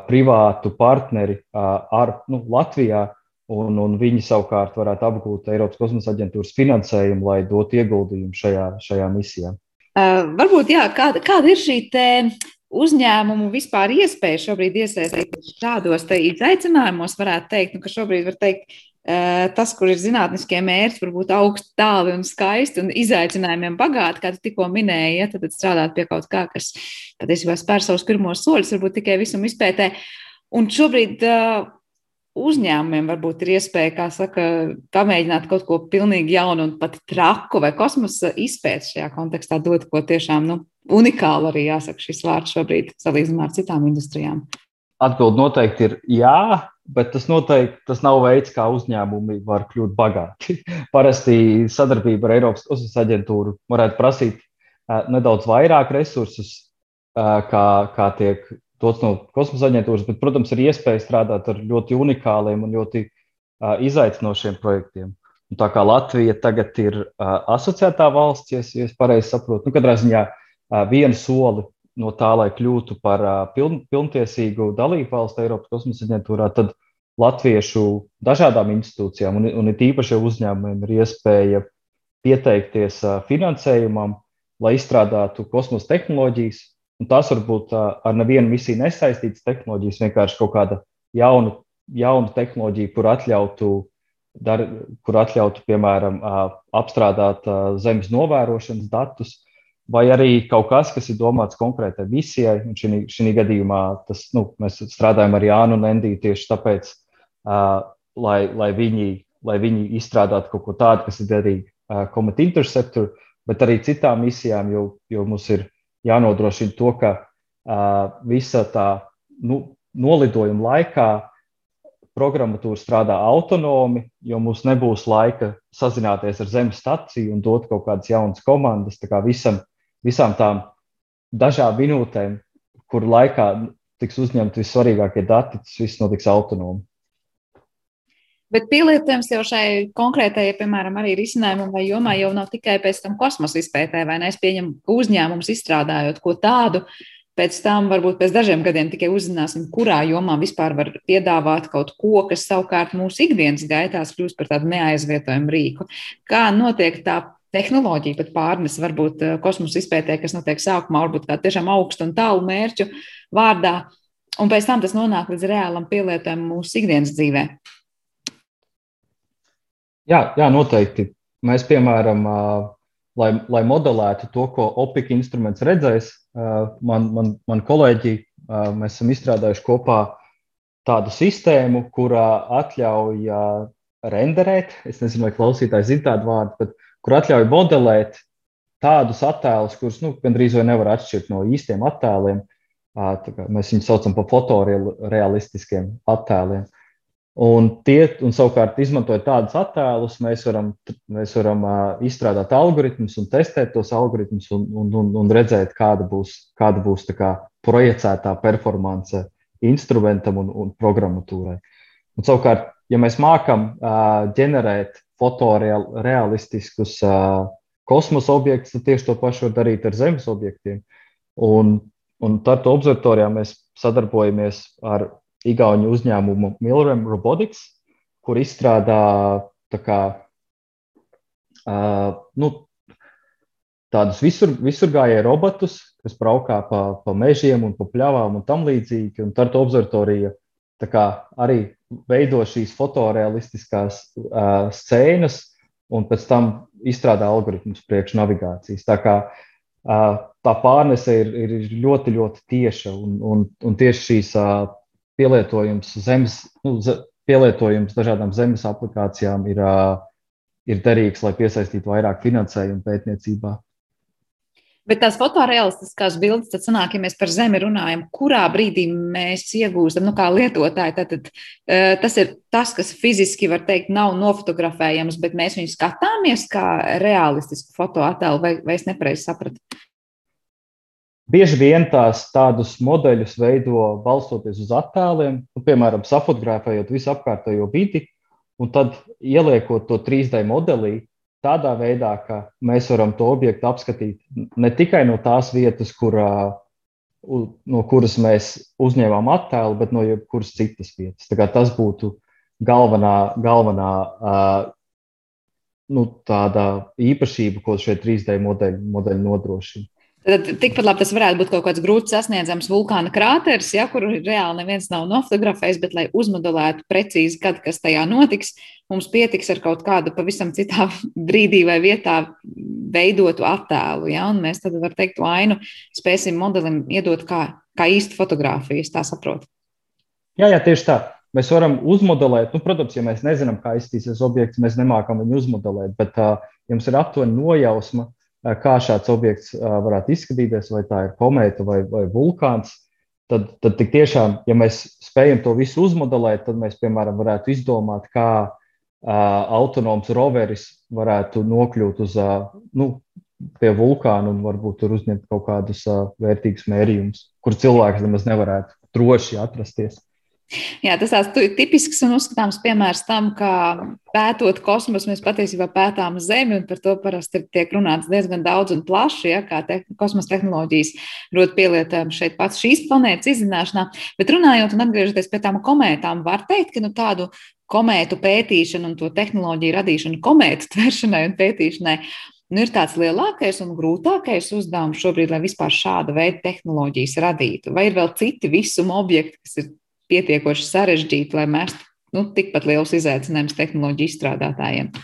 privātu partneri ar, nu, Latvijā, un, un viņi savukārt varētu apgūt Eiropas kosmosa aģentūras finansējumu, lai dotu ieguldījumu šajā, šajā misijā. Uh, varbūt, jā, kāda, kāda ir šī uzņēmumu vispār iespēja šobrīd iesaistīties šādos izaicinājumos, varētu teikt, nu, ka šobrīd var teikt, tas, kur ir zinātniskie mērķi, varbūt augsti, tāli un skaisti un izaicinājumiem bagāti, kā tu tikko minēji, ja, tad strādāt pie kaut kā, kas patiesībā spēr savus pirmos soļus, varbūt tikai visam izpētē. Un šobrīd uh, uzņēmumiem varbūt ir iespēja, kā saka, pamēģināt kaut ko pilnīgi jaunu un pat traku vai kosmosa izpēti šajā kontekstā dot, ko tiešām nu, unikāli arī jāsaka šis vārds šobrīd salīdzinājumā ar citām industrijām. Atbildi noteikti ir jā, bet tas noteikti tas nav veids, kā uzņēmumi var kļūt bagāti. Parasti sadarbība ar Eiropas kosmosa aģentūru varētu prasīt uh, nedaudz vairāk resursus, uh, kā, kā tiek dots no kosmosa aģentūras, bet, protams, ir iespēja strādāt ar ļoti unikāliem un ļoti uh, izaicinošiem projektiem. Un tā kā Latvija tagad ir asociētā valsts, ja es pareizi saprotu, nu, katrā ziņā vienu soli no tā, lai kļūtu par piln, pilntiesīgu dalību valstu Eiropas kosmosa aģentūrā, tad latviešu dažādām institūcijām un, un it īpaši uzņēmumiem ir iespēja pieteikties finansējumam, lai izstrādātu kosmosa tehnoloģijas. Un tās var būt ar nevienu misiju nesaistītas tehnoloģijas, vienkārši kaut kāda jauna, jauna tehnoloģija, kur atļautu, dar, kur atļautu piemēram, apstrādāt zemes novērošanas datus vai arī kaut kas, kas ir domāts konkrētai misijai. Šī, šī gadījumā tas, nu, mēs strādājam ar Jānu un Endiju tieši tāpēc, uh, lai, lai, viņi, lai viņi izstrādātu kaut ko tādu, kas ir derīgi uh, Comet Interceptor, bet arī citām misijām, jo, jo mums ir jānodrošina to, ka uh, visa tā nu, nolidojuma laikā programmatūra strādā autonomi, jo mums nebūs laika sazināties ar Zemes staciju un dot kaut kādas jaunas komandas. Tā kā visam visām tām dažām minūtēm, kur laikā tiks uzņemti vissvarīgākie dati, tas viss notiks autonomi. Bet pielietojums jau šai konkrētajai, piemēram, arī risinājumam vai jomā jau nav tikai pēc tam kosmosa izpētē, vai ne? Es pieņemu, ka uzņēmums izstrādājot ko tādu, pēc tam varbūt pēc dažiem gadiem tikai uzzināsim, kurā jomā vispār var piedāvāt kaut ko, kas savukārt mūsu ikdienas gaitās kļūst par tādu neaizvietojumu rīku. Kā notiek tā tehnoloģija pat pārnes varbūt eh, kosmosa izpētē, kas notiek sākumā, varbūt kā tiešām augstu un tālu mērķu vārdā, un pēc tam tas nonāk līdz reālam pielietojumam mūsu ikdienas dzīvē. Jā, jā, noteikti. Mēs, piemēram, lai, lai modelētu to, ko OPIK instruments redzēs, man, man, man kolēģi, mēs esam izstrādājuši kopā tādu sistēmu, kurā atļauj renderēt. Es nezinu, vai klausītājs zina tādu vārdu, bet kur atļauj modelēt tādus attēlus, kurus nu, gandrīz vai nevar atšķirt no īstiem attēliem. Mēs viņus saucam par fotorealistiskiem attēliem. Un, tie, un savukārt, izmantojot tādus attēlus, mēs varam, mēs varam uh, izstrādāt algoritmus un testēt tos algoritmus un, un, un, un redzēt, kāda būs, kāda būs kā, projicētā performance instrumentam un, un programmatūrai. Un, savukārt, ja mēs mākam uh, ģenerēt fotorealistiskus uh, kosmosa objektus, tad tieši to pašu var darīt ar Zemes objektiem. Un, un Tartu observatorijā mēs sadarbojamies ar Igauniju uzņēmumu Milram Robotics, kur izstrādā kā, uh, nu, tādus visur, visurgājēju robotus, kas braukā pa, pa mežiem un pa pļavām un tam līdzīgi. Un Tartu observatorija kā, arī veido šīs fotorealistiskās uh, scēnas un pēc tam izstrādā algoritmus priekš navigācijas. Tā, kā, uh, tā pārnese ir, ir ļoti, ļoti tieša un, un, un tieši šīs uh, pielietojums zemes, nu, pielietojums dažādām zemes aplikācijām ir, uh, ir derīgs, lai piesaistītu vairāk finansējumu pētniecībā. Bet tās fotorealistiskās bildes, tad sanāk, ja mēs par Zemi runājam, kurā brīdī mēs iegūstam, nu, kā lietotāji, tad, tad uh, tas ir tas, kas fiziski, var teikt, nav nofotografējams, bet mēs viņu skatāmies kā realistisku fotoattēlu, vai, vai es nepareizi sapratu? Bieži vien tās tādus modeļus veido balstoties uz attēliem, nu, piemēram, sapfotografējot visu apkārtējo vidi, un tad ieliekot to 3D modelī, tādā veidā, ka mēs varam to objektu apskatīt ne tikai no tās vietas, kur, no kuras mēs uzņēmām attēlu, bet no jebkuras citas vietas. Tas būtu galvenā, galvenā nu, īpašība, ko šie 3D modeļi, modeļi nodrošina. Tad tikpat labi tas varētu būt kaut kāds grūti sasniedzams vulkāna krāteris, ja, kur reāli neviens nav nofotografējis, bet, lai uzmodelētu precīzi, kad kas tajā notiks, mums pietiks ar kaut kādu pavisam citā brīdī vai vietā veidotu attēlu. Ja, un mēs tad, var teikt, to ainu spēsim modelim iedot kā, kā īstu fotografiju, tā saprotu. Jā, jā, tieši tā. Mēs varam uzmodelēt, nu, protams, ja mēs nezinām, kā izskatīsies objekts, mēs nemākam viņu uzmodelēt, bet, ja mums ir aptuveni nojausma, kā šāds objekts varētu izskatīties, vai tā ir komēta vai, vai vulkāns. Tad, tad tiešām, ja mēs spējam to visu uzmodelēt, tad mēs, piemēram, varētu izdomāt, kā uh, autonoms roveris varētu nokļūt uz, uh, nu, pie vulkāna un varbūt tur uzņemt kaut kādus uh, vērtīgus mērījumus, kur cilvēks nemaz nevarētu droši atrasties. Jā, tas ir tipisks un uzskatāms piemērs tam, kā pētot kosmosu, mēs patiesībā pētām Zemi, un par to parasti tiek runāts diezgan daudz un plaši, ja, kā te, kosmosa tehnoloģijas ļoti pielietojams šeit pats šīs planētas izzināšanā. Bet runājot un atgriežoties pie tām komētām, var teikt, ka nu, tādu komētu pētīšanu un to tehnoloģiju radīšanu komētu tvēršanai un pētīšanai nu, ir tāds lielākais un grūtākais uzdevums šobrīd, lai vispār šāda veida tehnoloģijas radītu? Vai ir vēl citi visuma objekti, kas ir pietiekoši sarežģīti, lai mēs nu, tikpat liels izaicinājums tehnoloģiju izstrādātājiem?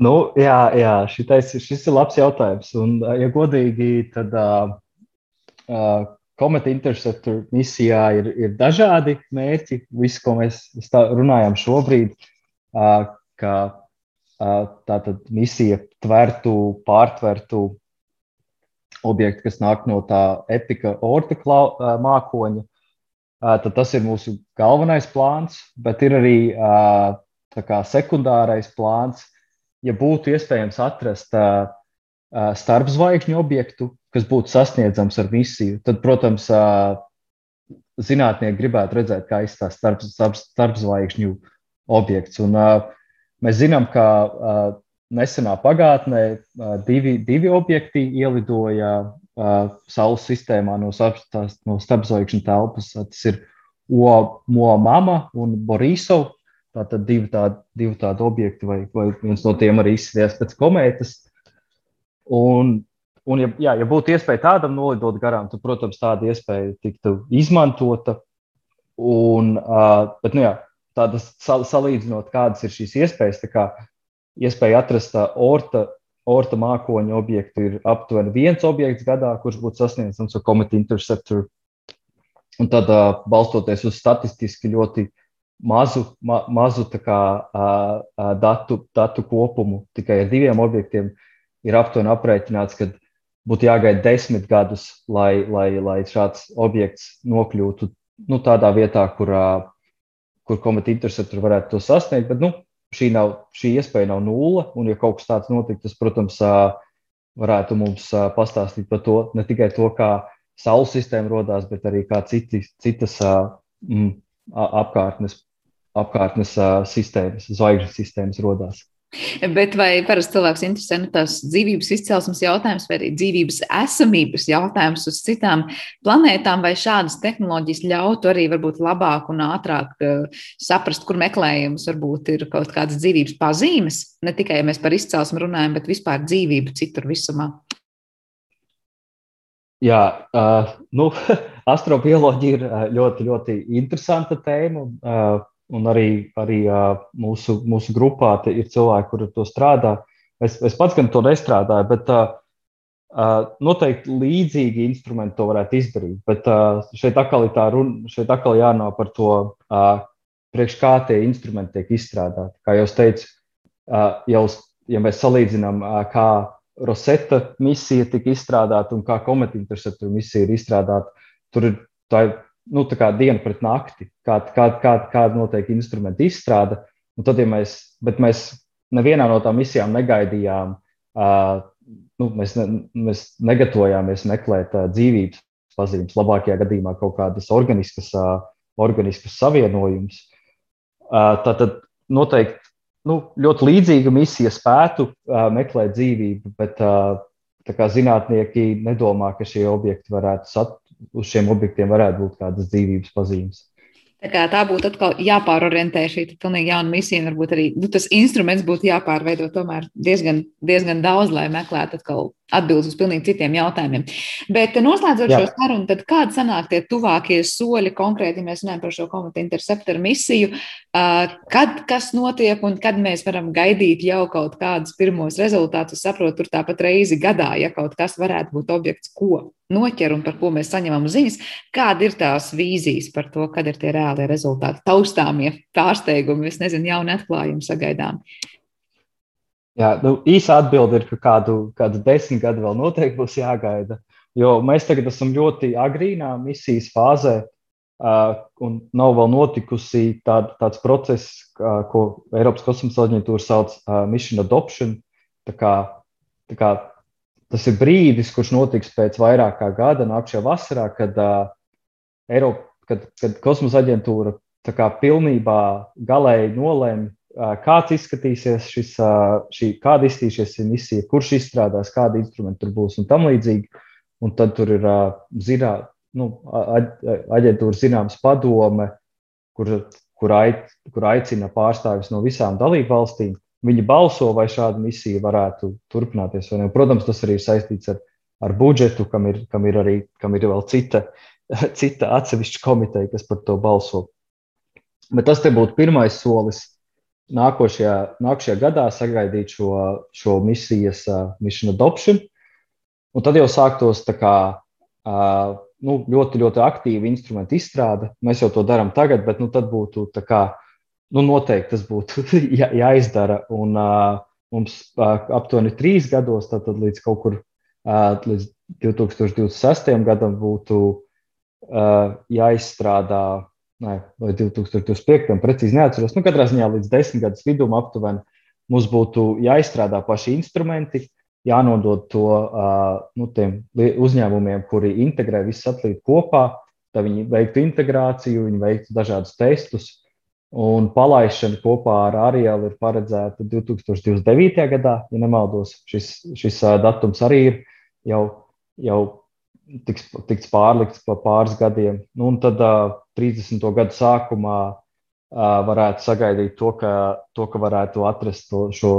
Nu, jā, jā šitais, šis ir labs jautājums. Un, ja godīgi, tad uh, uh, Cometa Interceptor misijā ir, ir dažādi mērķi. Viss, ko mēs runājam šobrīd, uh, ka uh, tātad misija tvertu, pārtvertu objektu, kas nāk no tā epika orta mākoņa, tad tas ir mūsu galvenais plāns, bet ir arī kā, sekundārais plāns. Ja būtu iespējams atrast starpzvaigžņu objektu, kas būtu sasniedzams ar misiju, tad, protams, zinātnieki gribētu redzēt, kā izskatās starp, starp, starpzvaigžņu objekts. Un, mēs zinām, ka nesenā pagātnē divi, divi objekti ielidoja uh, Saules sistēmā no, starp, no starpzvaigžņu telpas. Tas ir Moamama un Borisov. Tātad divi tādi, divi tādi objekti, vai, vai viens no tiem arī izskatījās pēc komētas. Un, un ja, jā, ja būtu iespēja tādam nolidot garām, tad, protams, tāda iespēja tiktu izmantota. Un, uh, bet, nu jā, tādas salīdzinot, kādas ir šīs iespējas, tā kā iespēja atrast orta orta mākoņa objektu ir aptuveni viens objekts gadā, kurš būtu sasniedzams ar Comet Interceptor. Un tad, balstoties uz statistiski ļoti mazu, ma, mazu kā, datu, datu kopumu, tikai ar diviem objektiem, ir aptuveni aprēķināts, ka būtu jāgaida desmit gadus, lai, lai, lai šāds objekts nokļūtu nu, tādā vietā, kur, kur Comet Interceptor varētu to sasniegt. Bet, nu, šī, nav, šī iespēja nav nulle. Un, ja kaut kas tāds notiktu, tas, protams, varētu mums pastāstīt par to ne tikai to, kā Saules sistēma radās, bet arī kā citi, citas mm, apkārtnes apkārtnes sistēmas, zvaigžņu sistēmas radās. Bet vai parasti cilvēks interesē nu, tās dzīvības izcelsmes jautājums vai arī dzīvības esamības jautājums uz citām planētām, vai šādas tehnoloģijas ļautu arī varbūt labāk un ātrāk uh, saprast, kur meklējums varbūt ir kaut kādas dzīvības pazīmes? Ne tikai ja mēs par izcelsmi runājam, bet vispār dzīvību citur visumā. Jā, uh, nu, astrobioloģija ir ļoti, ļoti interesanta tēma. Uh, un arī, arī mūsu, mūsu grupā ir cilvēki, kuri to strādā. Es, es pats gan to nestrādāju, bet noteikti līdzīgi instrumenti to varētu izdarīt. Bet šeit atkal ir tā runa, šeit atkal jārunā par to, priekš kā tie instrumenti tiek izstrādāti. Kā jau teicu, jau, ja mēs salīdzinām, kā Rosetta misija tika izstrādāta un kā Comet Interceptor misija ir izstrādāta, tur ir tā nu, diena pret nakti, kāda kā, kā, kāda notiek instrumenta izstrāde. Un tad, ja mēs, bet mēs nevienā no tām misijām negaidījām, uh, nu, mēs, ne, mēs negatavojāmies meklēt uh, dzīvības pazīmes, labākajā gadījumā kaut kādas organiskas, uh, organiskas savienojumus. Uh, tad noteikti nu, ļoti līdzīga misija spētu uh, meklēt dzīvību, bet uh, zinātnieki nedomā, ka šie objekti varētu sat, uz šiem objektiem varētu būt kādas dzīvības pazīmes. Tā, tā būtu atkal jāpārorientē šī pilnīgi jauna misija. Varbūt arī nu, tas instruments būtu jāpārveido tomēr diezgan, diezgan daudz, lai meklētu atkal atbildes uz pilnīgi citiem jautājumiem. Bet noslēdzot Jā. šo sarunu, tad kādi sanāk tie tuvākie soļi konkrēti, ja mēs runājam par šo komatu interceptoru misiju, kad kas notiek un kad mēs varam gaidīt jau kaut kādus pirmos rezultātus, saprot, tur tāpat reizi gadā, ja kaut kas varētu būt objekts, ko noķer un par ko mēs saņemam ziņas, kāda ir tās vīzijas par to, kad ir tie reālie rezultāti, taustāmie pārsteigumi, es nezinu, jauni atklājumi sagaidām. Jā, nu, īsa atbilde ir, ka kādu, kādu desmit gadu vēl noteikti būs jāgaida. Jo mēs tagad esam ļoti agrīnā misijas fāzē, uh, un nav vēl notikusi tād, tāds process, uh, ko Eiropas kosmosa aģentūra sauc par uh, mission adoption. Tā kā, tā kā, tas ir brīdis, kurš notiks pēc vairāk kā gada, nākamajā vasarā, kad, uh, Eiropa, kad, kad kosmosa aģentūra kā, pilnībā galēji nolēma kāds izskatīsies šis, šī, kāda izskatīsies šī misija, kurš izstrādās, kādi instrumenti tur būs un tam līdzīgi. Un tad tur ir zinā, nu, aģentūra zināms padome, kur, kur, ait, kur aicina pārstāvis no visām dalību valstīm. Viņi balso, vai šāda misija varētu turpināties. Protams, tas arī ir saistīts ar, ar budžetu, kam ir, kam ir arī kam ir vēl cita, cita atsevišķa komiteja, kas par to balso. Bet tas būtu pirmais solis nākošajā, nākošajā gadā sagaidīt šo, šo misijas uh, mission adoption. Un tad jau sāktos kā, uh, nu, ļoti, ļoti aktīva instrumenta izstrāde. Mēs jau to darām tagad, bet nu, tad būtu kā, nu, noteikti tas būtu jā, jāizdara. Un, uh, mums uh, aptuveni trīs gados, tad līdz kaut kur uh, līdz 2026. gadam būtu jāizstrādā ne, vai 2025. precīzi neatceros. Nu, katrā ziņā līdz desmit gadus vidum aptuveni mums būtu jāizstrādā paši instrumenti, jānodod to uh, nu, uzņēmumiem, kuri integrē visu satelītu kopā, lai viņi veiktu integrāciju, viņi veiktu dažādus testus. Un palaišana kopā ar Arielu ir paredzēta 2029. gadā, ja nemaldos. Šis, šis uh, datums arī ir jau, jau tiks, tiks pārlikts pa pāris gadiem. Nu, un tad uh, 30. gadu sākumā uh, varētu sagaidīt to, ka, to, ka varētu atrast to, šo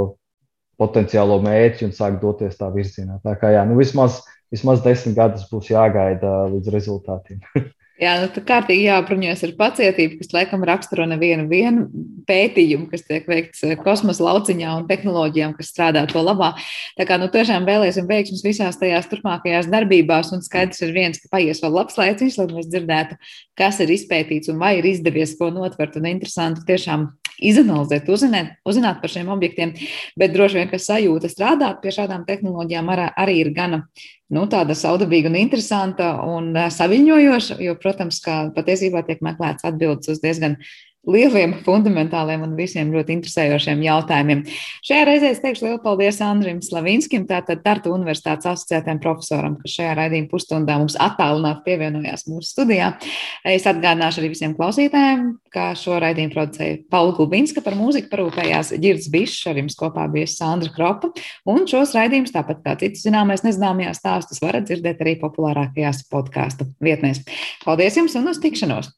potenciālo mērķi un sākt doties tā virzienā. Tā kā jā, nu, vismaz, vismaz desmit gadus būs jāgaida līdz rezultātiem. Jā, nu, tā kārtīgi jāapbruņojas ar pacietību, kas laikam raksturo nevienu vienu pētījumu, kas tiek veikts eh, kosmosa lauciņā un tehnoloģijām, kas strādā to labā. Tā kā nu, tiešām vēlēsim veiksmus visās tajās turpmākajās darbībās, un skaidrs ir viens, ka paies vēl labs laiciņš, lai mēs dzirdētu, kas ir izpētīts un vai ir izdevies ko notvert un interesanti tiešām izanalizēt, uzzināt, uzzināt par šiem objektiem, bet droši vien, ka sajūta strādāt pie šādām tehnoloģijām ar, arī ir gana nu, tāda saudabīga un interesanta un saviņojoša, jo, protams, ka patiesībā tiek meklēts atbildes uz diezgan lieliem, fundamentāliem un visiem ļoti interesējošiem jautājumiem. Šajā reizē es teikšu lielu paldies Andrim Slavinskim, tātad Tartu Universitātes asociētajam profesoram, kas šajā raidījuma pusstundā mums attālināti pievienojās mūsu studijā. Es atgādināšu arī visiem klausītājiem, ka šo raidījumu producēja Paula Gulbinska par mūziku parūpējās Girds Bišs, ar jums kopā bija Sandra Kropa, un šos raidījumus, tāpat kā citus zināmais nezināmajās stāstus, varat dzirdēt arī populārākajās podkāstu vietnēs. Paldies jums un uz tikšanos!